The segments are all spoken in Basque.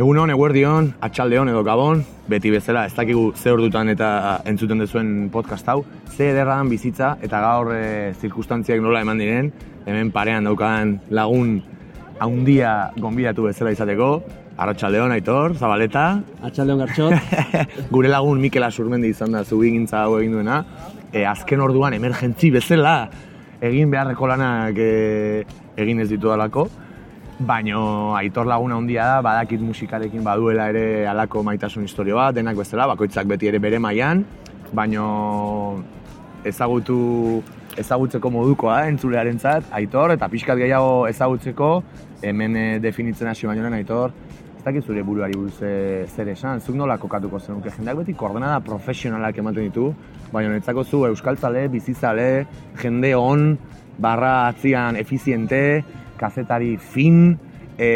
Egun hon, eguerdion, atxaldeon edo gabon, beti bezala, ez dakigu ze ordutan eta entzuten dezuen podcast hau, ze ederran bizitza eta gaur e, zirkustantziak nola eman diren, hemen parean daukan lagun haundia gonbidatu bezala izateko, Arratxaldeon, Aitor, Zabaleta. Arratxaldeon, Gartxot. Gure lagun Mikel Asurmendi izan da zubi gintza hau egin duena. E, azken orduan, emergentzi bezala, egin beharreko lanak e, egin ez ditu dalako. Baino Aitor laguna handia da, badakit musikarekin baduela ere alako maitasun historio bat, denak bezala, bakoitzak beti ere bere mailan, baino ezagutu ezagutzeko modukoa eh, entzulearentzat Aitor eta pixkat gehiago ezagutzeko hemen eh, definitzen hasi baino Aitor. Ez dakit zure buruari buruz e, zer esan, zuk nola kokatuko zenuke? Jendeak beti koordenada profesionalak ematen ditu, baina netzako zu euskaltzale, bizizale, jende on, barra atzian efiziente, kazetari fin, e,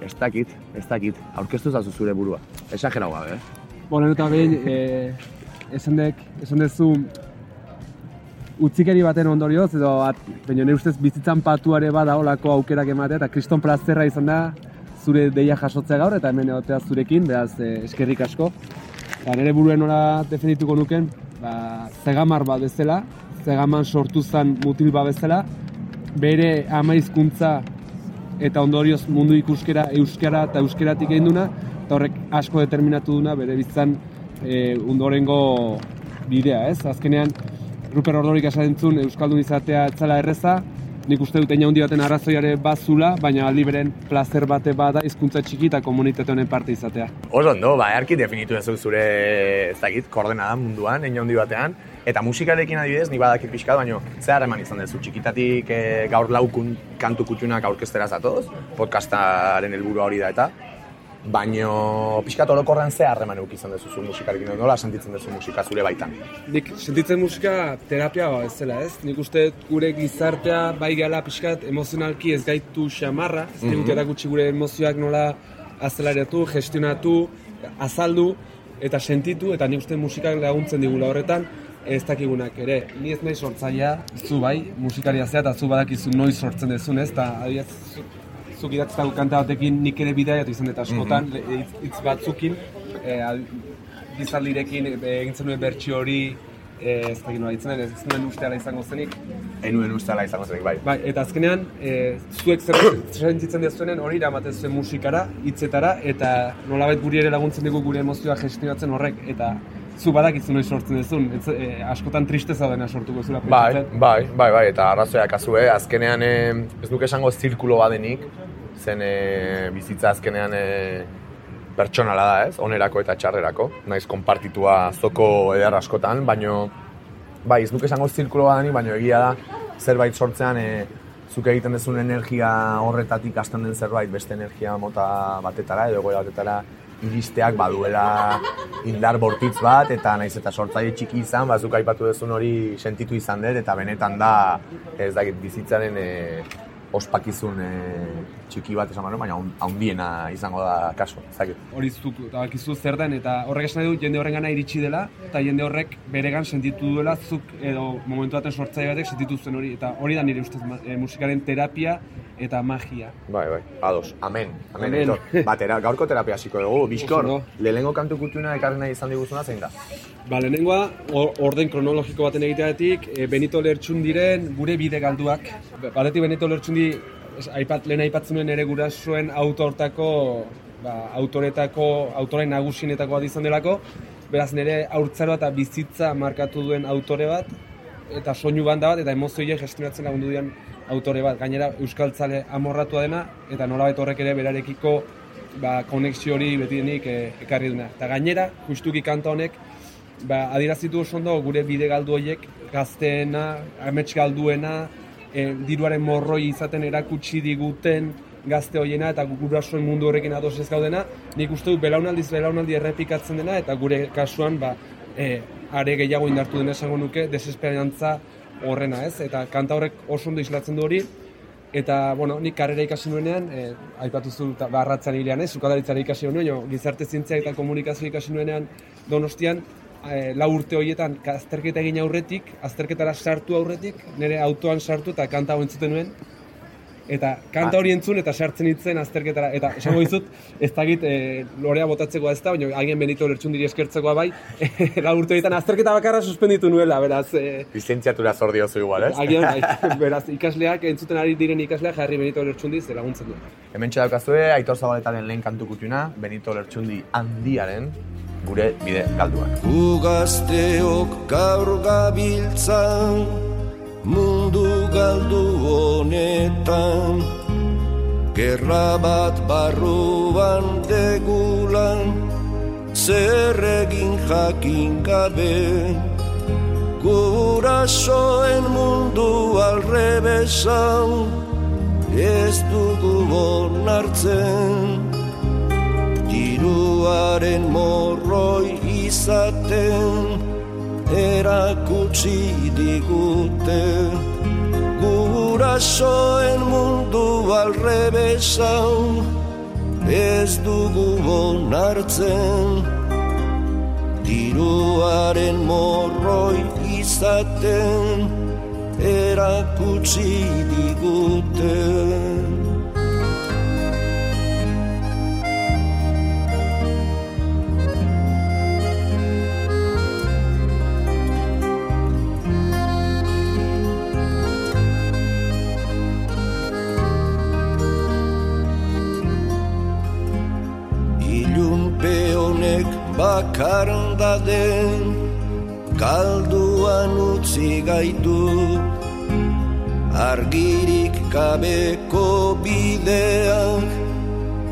ez dakit, ez dakit, aurkeztu zazu zure burua, esagera gabe, eh? Bueno, eta behin, e, esan dek, esan dezu, utzikeri baten ondorioz, edo, at, baina nire ustez bizitzan patuare bada olako aukerak ematea, eta kriston plazerra izan da, zure deia jasotzea gaur eta hemen egotea zurekin, beraz eh, eskerrik asko. Ba, nire buruen nola definituko nuken, ba, zegamar bat bezala, zegaman sortu zen mutil bat bezala, bere amaizkuntza eta ondorioz mundu ikuskera euskara eta euskeratik egin duna, eta horrek asko determinatu duna bere biztan e, undorengo bidea, ez? Azkenean, Ruper Ordorik esaten Euskaldun izatea etzala erreza, nik uste dut handi baten arrazoiare bazula, baina aldi beren placer bate bada hizkuntza txiki eta komunitate honen parte izatea. Oso ondo, ba, erki definitu ez zure, ez dakit, koordenada munduan, handi batean, eta musikarekin adibidez, nik badakit pixka, baina ze harreman izan dezu, txikitatik e, gaur laukun kantu kutxunak aurkestera zatoz, podcastaren helburu hori da eta, baino pixkat orokorren ze harreman euk izan dezu musikarekin, nola sentitzen duzu musika zure baitan? Nik sentitzen musika terapia ba, ez zela, ez? Nik uste gure gizartea bai gala pixkat emozionalki ez gaitu xamarra, ez mm -hmm. gure emozioak nola azelariatu, gestionatu, azaldu eta sentitu, eta nik uste musikak laguntzen digula horretan, ez dakigunak ere. Ni ez nahi sortzaia, zu bai, musikaria zea, eta zu badakizu noiz sortzen dezun, ez? Eta adiaz, zuk idatztako kanta batekin nik ere bidaiatu izan eta askotan mm -hmm. hitz batzukin e, gizaldirekin egin zenuen bertsio hori e, ez da ginoa ditzen, ez nuen usteala izango zenik Enuen usteala izango zenik, bai Bai, eta azkenean, e, zuek zer sentitzen dizuenen hori iramaten zuen musikara, hitzetara eta nolabait guri ere laguntzen dugu gure emozioa gestionatzen horrek eta zu badakizu noiz sortzen duzun, e, askotan triste zaudena sortuko zula. Bai, bai, bai, bai, eta arrazoiak azue, azkenean e, ez duk esango zirkulo badenik, zen e, bizitza azkenean e, pertsonala da ez, onerako eta txarrerako, naiz konpartitua zoko edar askotan, baino, bai, ez duk esango zirkulo badenik, baino egia da, zerbait sortzean, e, zuk egiten duzun energia horretatik hasten den zerbait beste energia mota batetara edo goia batetara iristeak baduela indar bortitz bat eta naiz eta sortzaile txiki izan, bazuk aipatu duzun hori sentitu izan dut eta benetan da ez dakit bizitzaren e, ospakizun e, txiki bat esan baina haundiena izango da kaso, zakit. Hori zuk, eta bakizu zer den, eta horrek esan du jende horren gana iritsi dela, eta jende horrek beregan sentitu duela zuk edo momentu baten sortzaile batek sentitu zuen hori, eta hori da nire ustez e, musikaren terapia eta magia. Bai, bai, ados, amen, amen, amen. Batera, gaurko terapia hasiko dugu, bizkor, lehenengo kantu kutuna ekarri nahi izan diguzuna zein da? Ba, lehenengoa, orden kronologiko baten egiteatik, e, Benito Lertxun diren gure bide galduak. Batetik Benito Lertxundi, aipat, lehen aipatzen ere gurasoen autortako, ba, autoretako, autoren nagusinetako bat izan delako, beraz nire aurtzaro eta bizitza markatu duen autore bat, eta soinu banda bat, eta emozioia gestionatzen lagundu duen autore bat, gainera euskaltzale amorratua dena, eta nolabait horrek ere berarekiko ba, konexio hori beti denik e, ekarri duena. Eta gainera, justuki kanta honek, ba, adirazitu oso ondo gure bide galdu horiek, gazteena, amets galduena, e, diruaren morroi izaten erakutsi diguten gazte horiena eta gurasoen mundu horrekin ados ez gaudena, nik uste dut belaunaldiz belaunaldi errepikatzen dena eta gure kasuan ba, e, are gehiago indartu dena esango nuke desesperantza horrena, ez? Eta kanta horrek oso ondo islatzen du hori eta bueno, ni karrera ikasi nuenean, eh aipatu zu barratzan hilean, ez? Sukadaritzari ikasi nuen, gizarte zientzia eta komunikazio ikasi nuenean Donostian e, lau urte horietan azterketa egin aurretik, azterketara sartu aurretik, nire autoan sartu eta kanta hau entzuten nuen. eta kanta hori entzun eta sartzen hitzen azterketara eta esango dizut ez dakit e, lorea botatzekoa ez da baina haien benito lertxundiri eskertzekoa bai la urte horietan azterketa bakarra suspenditu nuela beraz e, Lizentziatura zor diozu igual, ez? agian bai, beraz ikasleak entzuten ari diren ikasleak jarri benito lertxundiz laguntzen du Hemen daukazue, Aitor Zabaletaren lehen kantu kutxuna, Benito Lertxundi handiaren gure bide galduak. Ugazteok gaur gabiltzan mundu galdu honetan. Gerra bat barruan degulan zer egin jakin gabe. Gurasoen mundu alrebesan ez dugu onartzen Diruaren morroi izaten erakutsi digute. Gurasoen mundu alrebesan ez dugu onartzen. Diruaren morroi izaten erakutsi digute Ilunpe honek bakarren daden Kalduan utzi gaitu. Argirik gabeko bideak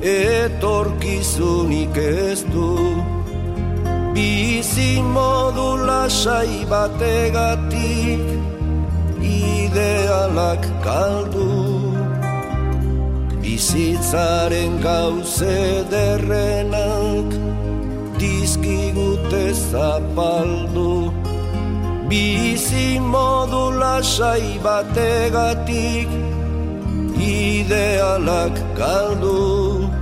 Etorkizunik ez du. Bizi modu lasai bategatik Idealak kaldu Bizitzaren gauze derrenak Dizkigute zapaldu Bizi modu lasai bategatik Idealak galdu.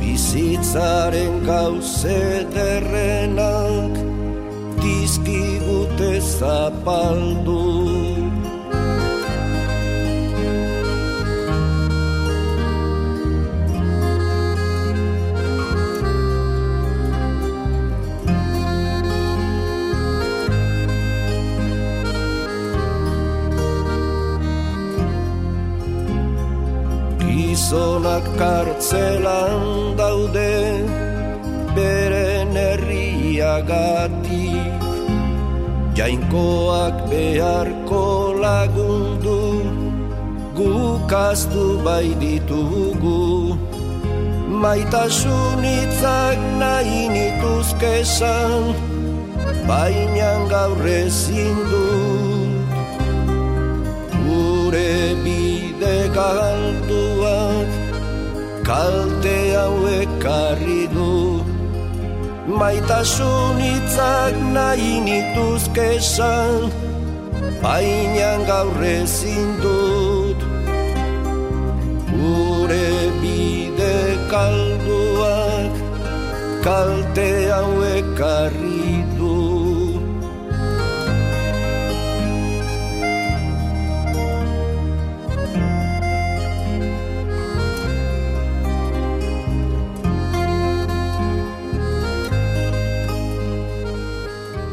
Bizitzaren gauze derrenak Dizkigute zapaldu kartzelan daude beren herriagatik Jainkoak beharko lagundu gukaztu bai ditugu. Maitasun hitzak nahi nituzkesan baina gaur ezin dut gure bide galduak kalte hauek karri du. Maitasun hitzak nahi nituzkesan baina gaur ezin dut. Gure bide kalduak kalte hauek karri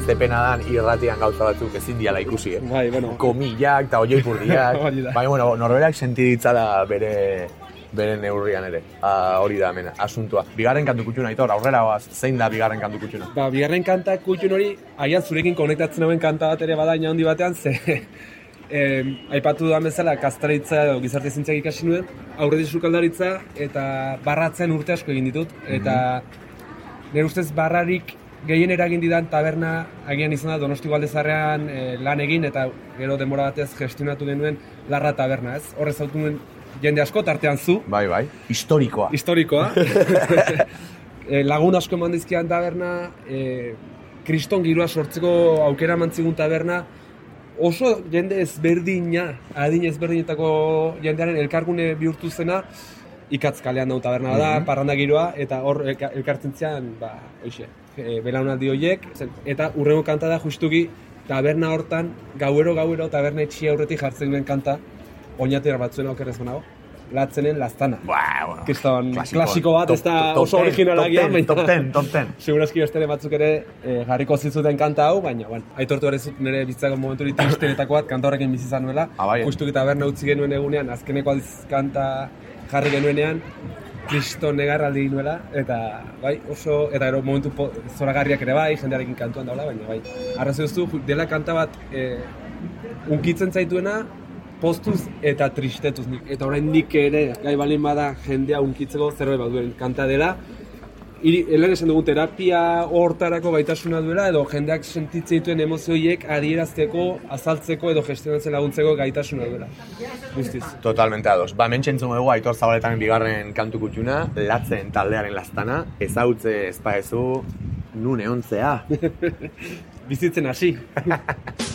du Zepena dan irratian gauza batzuk ezin diala ikusi, eh? bai, bueno, Komillak eta oioipurdiak. Hori da. Bai, bueno, norberak sentiditzala bere bere neurrian ere. Ah, hori da hemen, asuntua. Bigarren kantu kutxuna, Aitor, aurrera goaz, zein da bigarren kantu kutxuna? Ba, bigarren kanta kutxun hori, agian zurekin konektatzen hauen kanta bat ere badaina handi batean, ze eh, aipatu dudan bezala, kastaritza edo gizarte zientziak ikasi nuen, aurretik sukaldaritza eta barratzen urte asko egin ditut, eta nire ustez barrarik gehien eragin didan taberna agian izan da Donosti Galdezarrean eh, lan egin eta gero denbora batez gestionatu genuen Larra Taberna, ez? Horrez autu nuen jende asko, tartean zu, Bai, bai. Historikoa. historikoa. e, lagun asko eman dizkian taberna, e, kriston giroa sortzeko aukera mantzigun taberna, oso jende ezberdina, adin ezberdinetako jendearen elkargune bihurtu zena, ikatz kalean daun taberna da, parranda giroa, eta hor elka- elkartzen zian, ba, hoxe, e, belaunaldi horiek, eta urrengo kanta da justuki taberna hortan, gauero gauero taberna etxia aurretik jartzen duen kanta, oinatera batzuen aukerrez banago, latzenen lastana. Ba, bueno. Kriston Klasiko. bat, ez da oso originala top gian, ten, top ten, top ten. Segurazki beste batzuk ere eh, jarriko zizuten kanta hau, baina, bueno, aitortu ere zut nire bizitzako momentu hori tristenetako bat kanta horrekin bizi izan nuela. Ah, bai. Justu eta berna utzi genuen egunean, azkeneko aldiz kanta jarri genuenean, kristo negarraldi nuela, eta bai, oso, eta ero momentu po, zoragarriak ere bai, jendearekin kantuan daula, baina bai. Arrazio duzu, dela kanta bat eh, unkitzen zaituena, postuz eta tristetuz nik. Eta orain nik ere, gai balin bada jendea unkitzeko zerbait bat duen kanta dela, Lehen esan dugu terapia hortarako gaitasuna duela edo jendeak sentitzen dituen emozio horiek adierazteko, azaltzeko edo gestionatzen laguntzeko gaitasuna duela. Guztiz. Totalmente ados. Ba, hemen txentzun dugu Aitor Zabaletan bigarren kantu kutxuna, latzen taldearen lastana, ezautze ezpaezu, nun eontzea. Bizitzen hasi.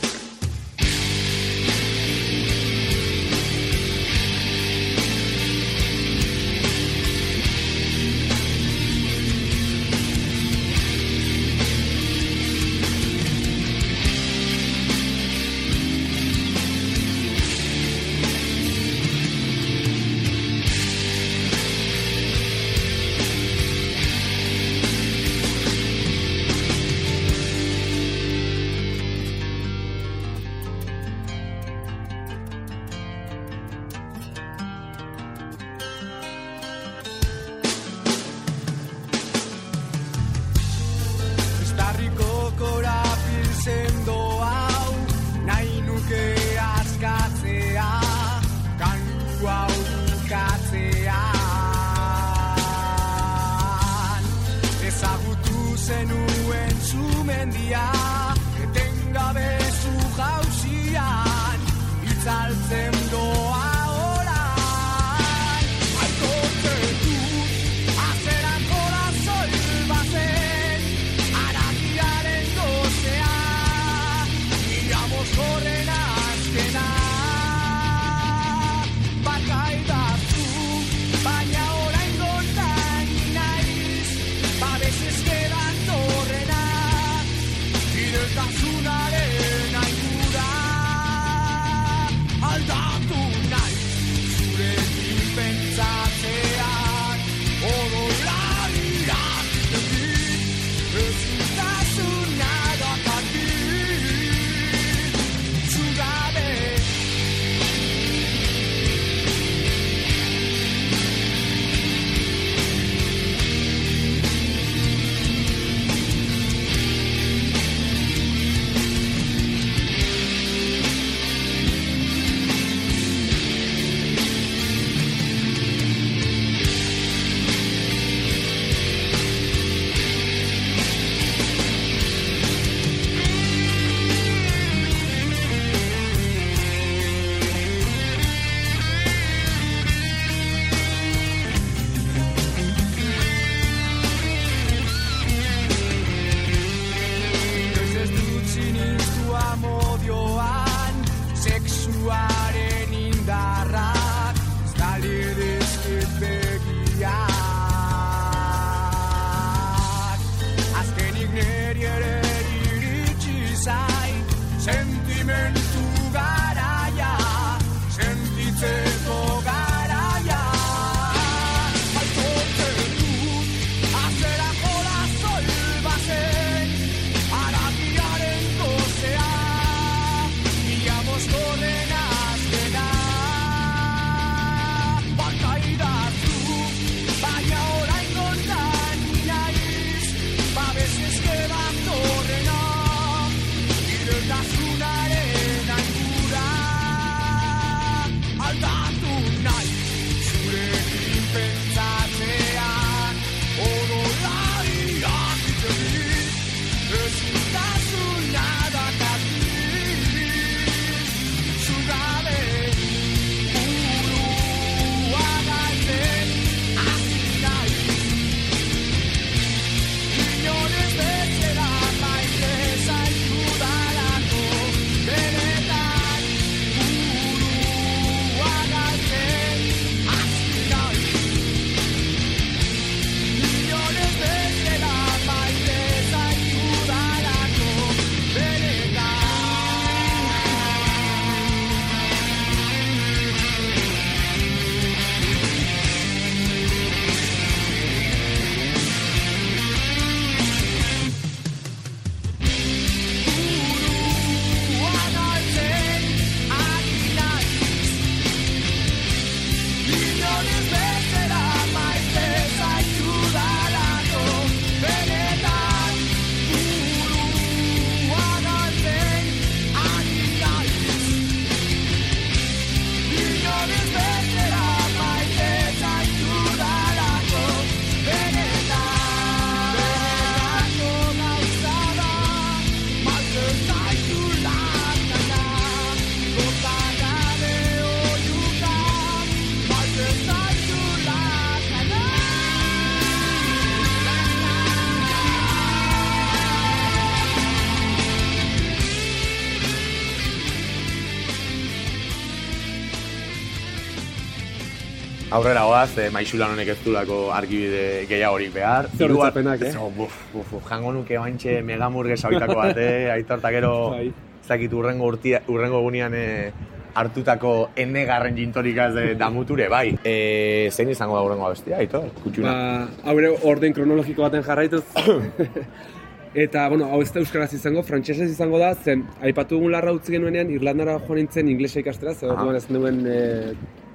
Aurrera goaz, e, maixulan honek ez dulako argibide gehiagorik behar. Oroitzapenak, eh? Zo, buf, buf, buf, jango nuke baintxe megamurgesa hoitako bat, eh? Aitorta gero, Bai. ez dakit urrengo, urtia, urrengo egunean eh, hartutako enegarren jintorikaz de damuture, bai. E, zein izango da urrengo abestia, Aitor? Kutxuna. Ba, hau ere orden kronologiko baten jarraituz. Eta, bueno, hau ez da euskaraz izango, frantsesez izango da, zen, aipatu dugun larra utzi genuenean, Irlandara joan nintzen inglesa ikastera, zer orduan ez nuen e,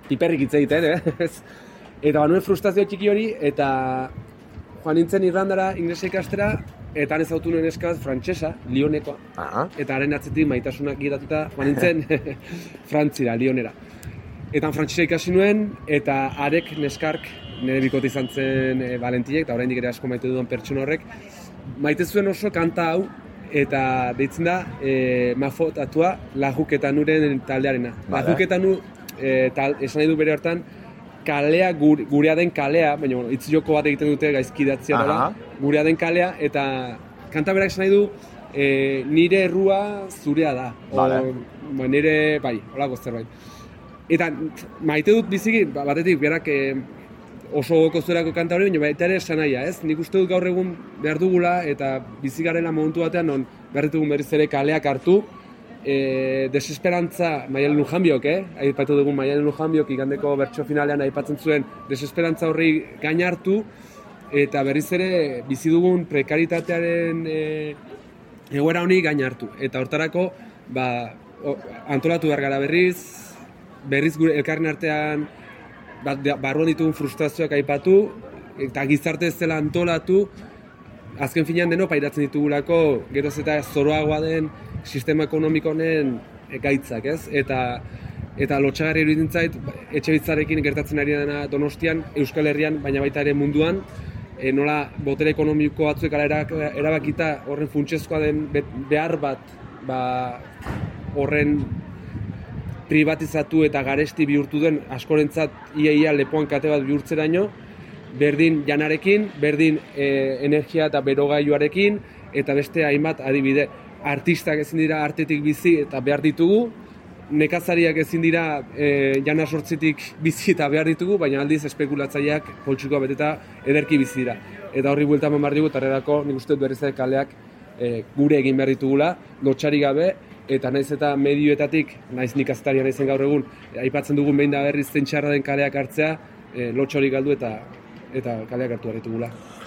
piperrik hitz egiten, eh? Eta banuen frustrazio txiki hori, eta joan nintzen Irlandara inglesa ikastera, eta han ezautu nuen eskaz frantsesa, Lionekoa, Aha. eta haren atzetik maitasunak giratuta joan nintzen Frantzira, Lionera. Eta frantsesa ikasi nuen, eta arek neskark nire bikote izan zen e, Valentiek, eta oraindik ere asko maite dudan pertsona horrek, maite zuen oso kanta hau, eta deitzen da e, mafotatua lajuketan uren taldearena. Vale. Lajuketan u, e, tal, esan nahi du bere hartan, kalea gur, gurea den kalea, baina bueno, hitz joko bat egiten dute gaizki idatzia Aha. dela, gurea den kalea, eta kanta berak esan nahi du, e, nire errua zurea da. Vale. ba, nire, bai, holako zerbait. Eta maite dut biziki, ba, batetik berak e, oso goko zurako kanta hori, baina baita ere esanaia, ez? Nik uste dut gaur egun behar dugula eta bizi garela momentu batean non behar ditugun berriz ere kaleak hartu, e, desesperantza Maialen Lujanbiok, eh? Aipatu dugun Maialen Lujanbiok igandeko bertso finalean aipatzen zuen desesperantza horri gain hartu eta berriz ere bizi dugun prekaritatearen e, egoera honi gain hartu. Eta hortarako, ba, o, antolatu behar gara berriz, berriz gure elkarren artean ba, da- barruan ditugun frustrazioak aipatu, eta gizarte ez dela antolatu, azken finean deno pairatzen ditugulako geroz eta zoroagoa den sistema ekonomiko honen gaitzak, ez? Eta eta lotxagarri iruditzen zait etxe bitzarekin gertatzen ari dena Donostian, Euskal Herrian, baina baita ere munduan, e, nola botere ekonomiko batzuek ala erabakita horren funtsezkoa den be- behar bat ba, horren privatizatu eta garesti bihurtu den askorentzat iaia lepoan kate bat bihurtzeraino, berdin janarekin, berdin e, energia eta berogailuarekin, eta beste hainbat adibide. Artistak ezin dira artetik bizi eta behar ditugu, nekazariak ezin dira e, jana sortzitik bizi eta behar ditugu, baina aldiz espekulatzaileak poltsukoa beteta ederki bizi dira. Eta horri buelta eman behar digu, eta horrelako nik uste dut kaleak e, gure egin behar ditugula, lotxari gabe, eta naiz eta medioetatik, naiz nik aztaria naizen gaur egun, aipatzen dugun behin da berriz den kaleak hartzea, e, lotxori galdu eta eta kaleak hartu behar ditugula.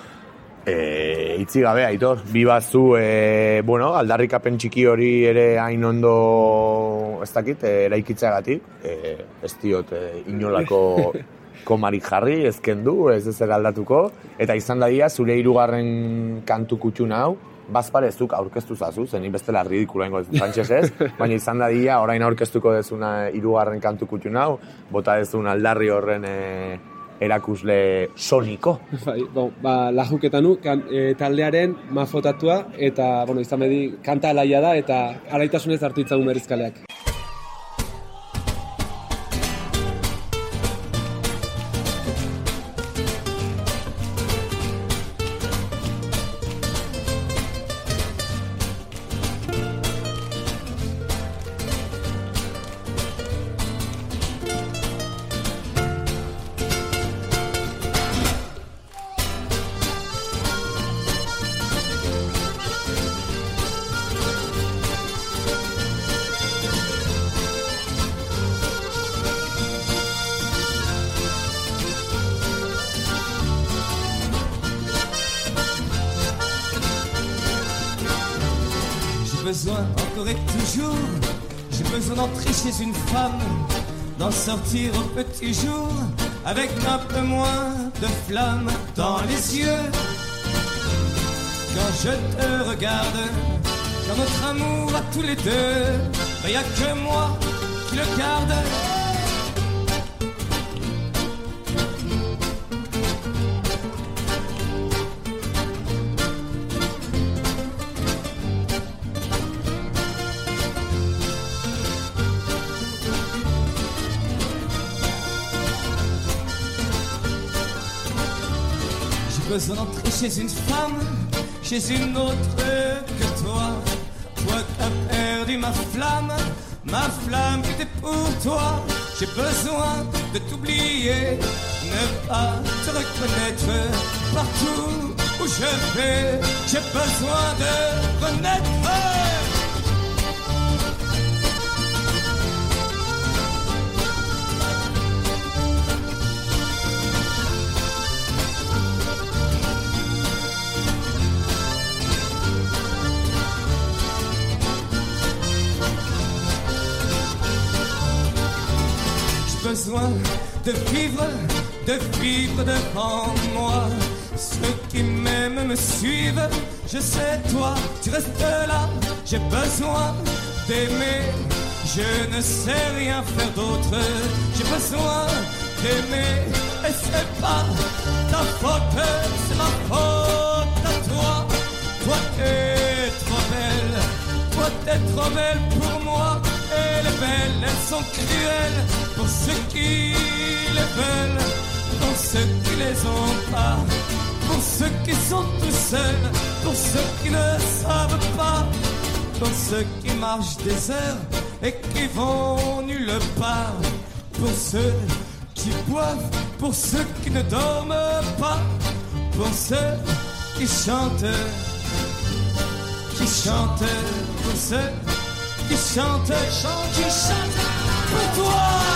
E, itzi gabe, Aitor, bi bazu, e, bueno, aldarrikapen txiki hori ere hain ondo, ez dakit, e, eraikitzeagatik, e, ez diot e, inolako komarik jarri, ez kendu, ez ez aldatuko, eta izan daia zure hirugarren kantu kutxun hau, bazparezuk aurkeztu zazu, zen bestela ridikula ingo frantsesez, baina izan dadia orain aurkeztuko dezuna hirugarren kantu kutxun hau, bota dezun aldarri horren e, erakusle soniko. Bai, bon, ba, lajuketanu kan, e, taldearen mafotatua eta, bueno, izan bedi, kanta alaia da eta alaitasunez hartu itzagun berriz besoin encore et toujours, j'ai besoin d'entrer chez une femme, d'en sortir au petit jour, avec un peu moins de flamme dans les yeux. Quand je te regarde, quand notre amour à tous les deux, il n'y a que moi qui le garde. D'entrer chez une femme, chez une autre que toi. Toi qui as perdu ma flamme, ma flamme qui était pour toi. J'ai besoin de t'oublier, ne pas te reconnaître partout où je vais. J'ai besoin de renaître. De vivre, de vivre devant moi. Ceux qui m'aiment me suivent, je sais toi, tu restes là. J'ai besoin d'aimer, je ne sais rien faire d'autre. J'ai besoin d'aimer, et c'est pas ta faute, c'est ma faute à toi. Toi t'es trop belle, toi t'es trop belle elles sont cruelles. Pour ceux qui les veulent, pour ceux qui les ont pas, pour ceux qui sont tout seuls, pour ceux qui ne savent pas, pour ceux qui marchent des heures et qui vont nulle part, pour ceux qui boivent, pour ceux qui ne dorment pas, pour ceux qui chantent, qui chantent, pour ceux qui chante, chante, qui chante pour toi.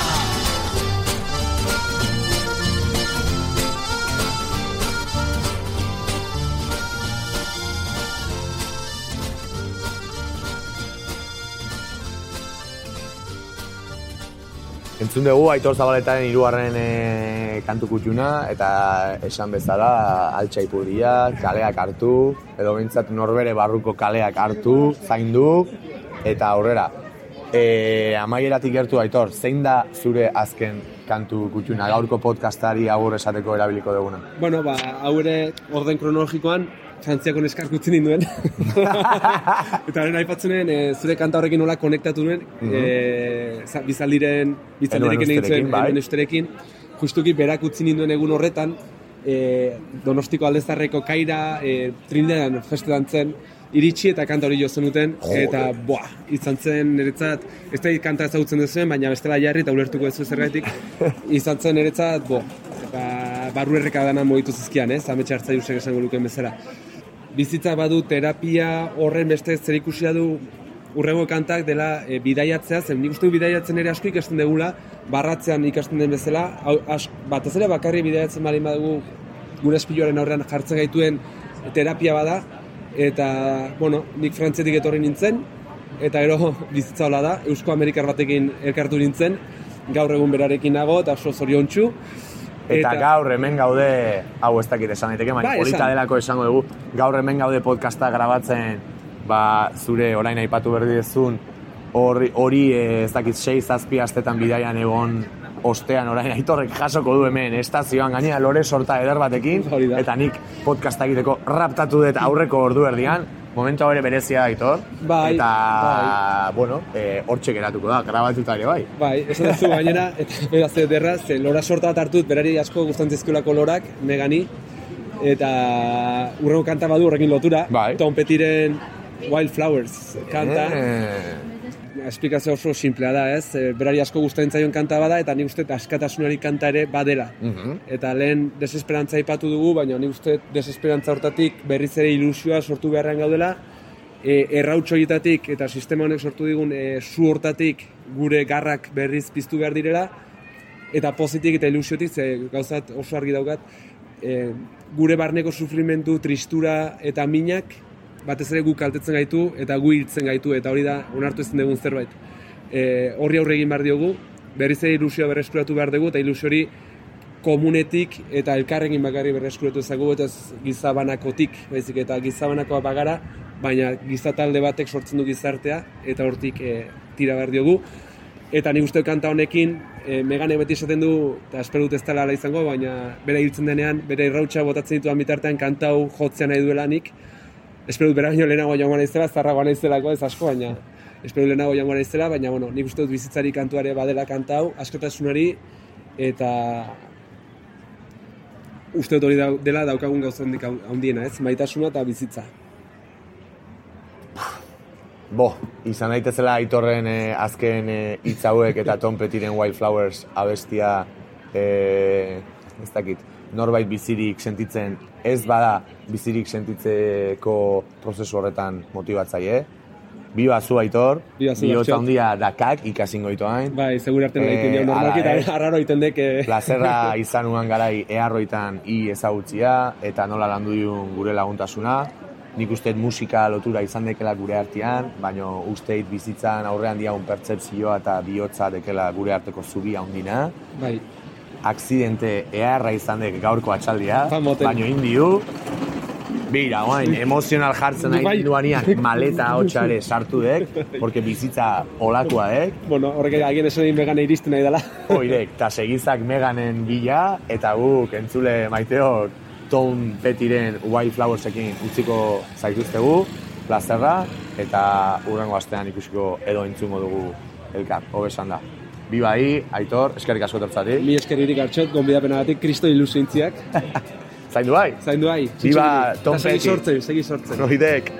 Entzun dugu Aitor Zabaletaren hirugarren e, kantu kutxuna eta esan bezala altxa ipurdia, kaleak hartu, edo bintzat norbere barruko kaleak hartu, zaindu eta aurrera. E, amaieratik gertu Aitor, zein da zure azken kantu kutxuna, gaurko podcastari agur esateko erabiliko duguna? Bueno, ba, hau ere orden kronologikoan, Frantziako neskak utzi ninduen. eta haren aipatzenen, e, zure kanta horrekin nola konektatu nuen, e, za- bizaldiren, bizaldirekin egin zuen, bai. usterekin, justuki berak utzi ninduen egun horretan, e, Donostiko aldezarreko kaira, e, Trindean festetan zen, iritsi eta kanta hori jo zenuten, eta boa, izan zen niretzat, ez da kanta ezagutzen duzuen, baina bestela jarri eta ulertuko ez zergatik, izan zen niretzat, bo, ba, barru erreka dana mogitu zizkian, ez, ametxe hartzaiusek esango luken bezala. Bizitza badu terapia horren beste zerikusia du urrengo kantak dela e, bidaiatzea, zen nik uste bidaiatzen ere asko ikasten degula, barratzean ikasten den bezala, hau, as, batez ere bakarri bidaiatzen bali badugu gure espiloaren aurrean jartzen gaituen terapia bada, eta, bueno, nik frantzetik etorri nintzen, eta gero bizitza hola da, Eusko Amerikar batekin elkartu nintzen, gaur egun berarekin nago, eta oso zoriontsu. Eta, gaur hemen gaude, hau ez dakit esan daiteke, baina Bai, polita delako esango dugu, gaur hemen gaude podcasta grabatzen, ba, zure orain aipatu berdi dezun, hori, hori eh, ez dakit 6-zazpi astetan bidaian egon ostean orain aitorrek jasoko du hemen estazioan gainera lore sorta eder batekin eta nik podcasta egiteko raptatu dut aurreko ordu erdian momentu ere berezia aitor Bai, eta bai. bueno eh, hortxe geratuko da grabatuta ere bai Bai, esan duzu gainera, eta beraz ederra, ze lora sorta bat hartut, berari asko gustantzizkiolako lorak, megani, eta urrengo kanta badu horrekin lotura, Bai. Tom Petiren Wildflowers kanta, Eh, esplikazio oso simplea da, ez? E, berari asko gustatzen zaion kanta bada, eta nik uste askatasunari kanta ere badela. mhm. Eta lehen desesperantza aipatu dugu, baina nik uste desesperantza hortatik berriz ere ilusioa sortu beharrean gaudela, e, errautxo horietatik eta sistema honek sortu digun e, zu hortatik gure garrak berriz piztu behar direla, eta pozitik eta ilusiotik, ze gauzat oso argi daukat, e, gure barneko sufrimentu, tristura eta minak batez ere gu kaltetzen gaitu eta gu hiltzen gaitu eta hori da onartu ezin dugun zerbait. E, horri aurre egin behar diogu, berriz ere ilusioa berreskuratu behar dugu eta ilusio hori komunetik eta elkarrekin bakarri berreskuratu ezagu eta gizabanakotik, baizik eta gizabanakoa bagara, baina gizatalde batek sortzen du gizartea eta hortik e, tira behar diogu. Eta nik uste kanta honekin, e, Megane beti esaten du, eta espero dut ez dela izango, baina bere hiltzen denean, bere irrautxa botatzen dituan bitartean kanta hau jotzea nahi duela nik. Espero dut bera baino lehenago joango naizela, zarragoa naizelako ez asko, baina espero lehenago joango naizela, baina bueno, nik uste dut bizitzari kantuare badela kanta hau, askotasunari, eta uste dut hori da- dela daukagun gauzandik handiena, ez? Maitasuna eta bizitza. Bo, izan daitezela aitorren eh, azken eh, hitz hauek eta Tom Pettyren Wildflowers abestia eh, ez dakit, norbait bizirik sentitzen ez bada bizirik sentitzeko prozesu horretan motibatzaile. Biba zu aitor, bihotza handia dakak ikasingo itoain. Bai, segur arte Eh, egiten dira normalki, hala, eh. eta arraro egiten dek... eh, Plazerra izan uan garai eharroitan i ezagutzia eta nola landu diun gure laguntasuna. Nik uste musika lotura izan dekela gure artean, baina uste bizitzan aurrean diagun pertsepzioa eta bihotza dekela gure arteko zubia handina. Bai, Aksidente eharra izan dek gaurko atxaldia, baina indiu. Bira, oain, emozional jartzen Bai. nahi duanian maleta hotxare sartu dek, porque bizitza olakoa dek, bueno, horrek agien esan egin vegana iristen nahi dela. Oirek, eta segizak meganen bila, eta guk entzule maiteok Tom Pettyren Wildflowersekin utziko zaituztegu, plazerra, eta urrengo astean ikusiko edo entzungo dugu elkar, hobesan da. Bi bai, Aitor, eskerrik asko tertzatik. Mi eskeririk hartxot, gonbidapenagatik, kristo ilusintziak. Zaindu bai, Zaindu bai, Biba Eta segi Petty. sortzen, segi sortzen. Oidek.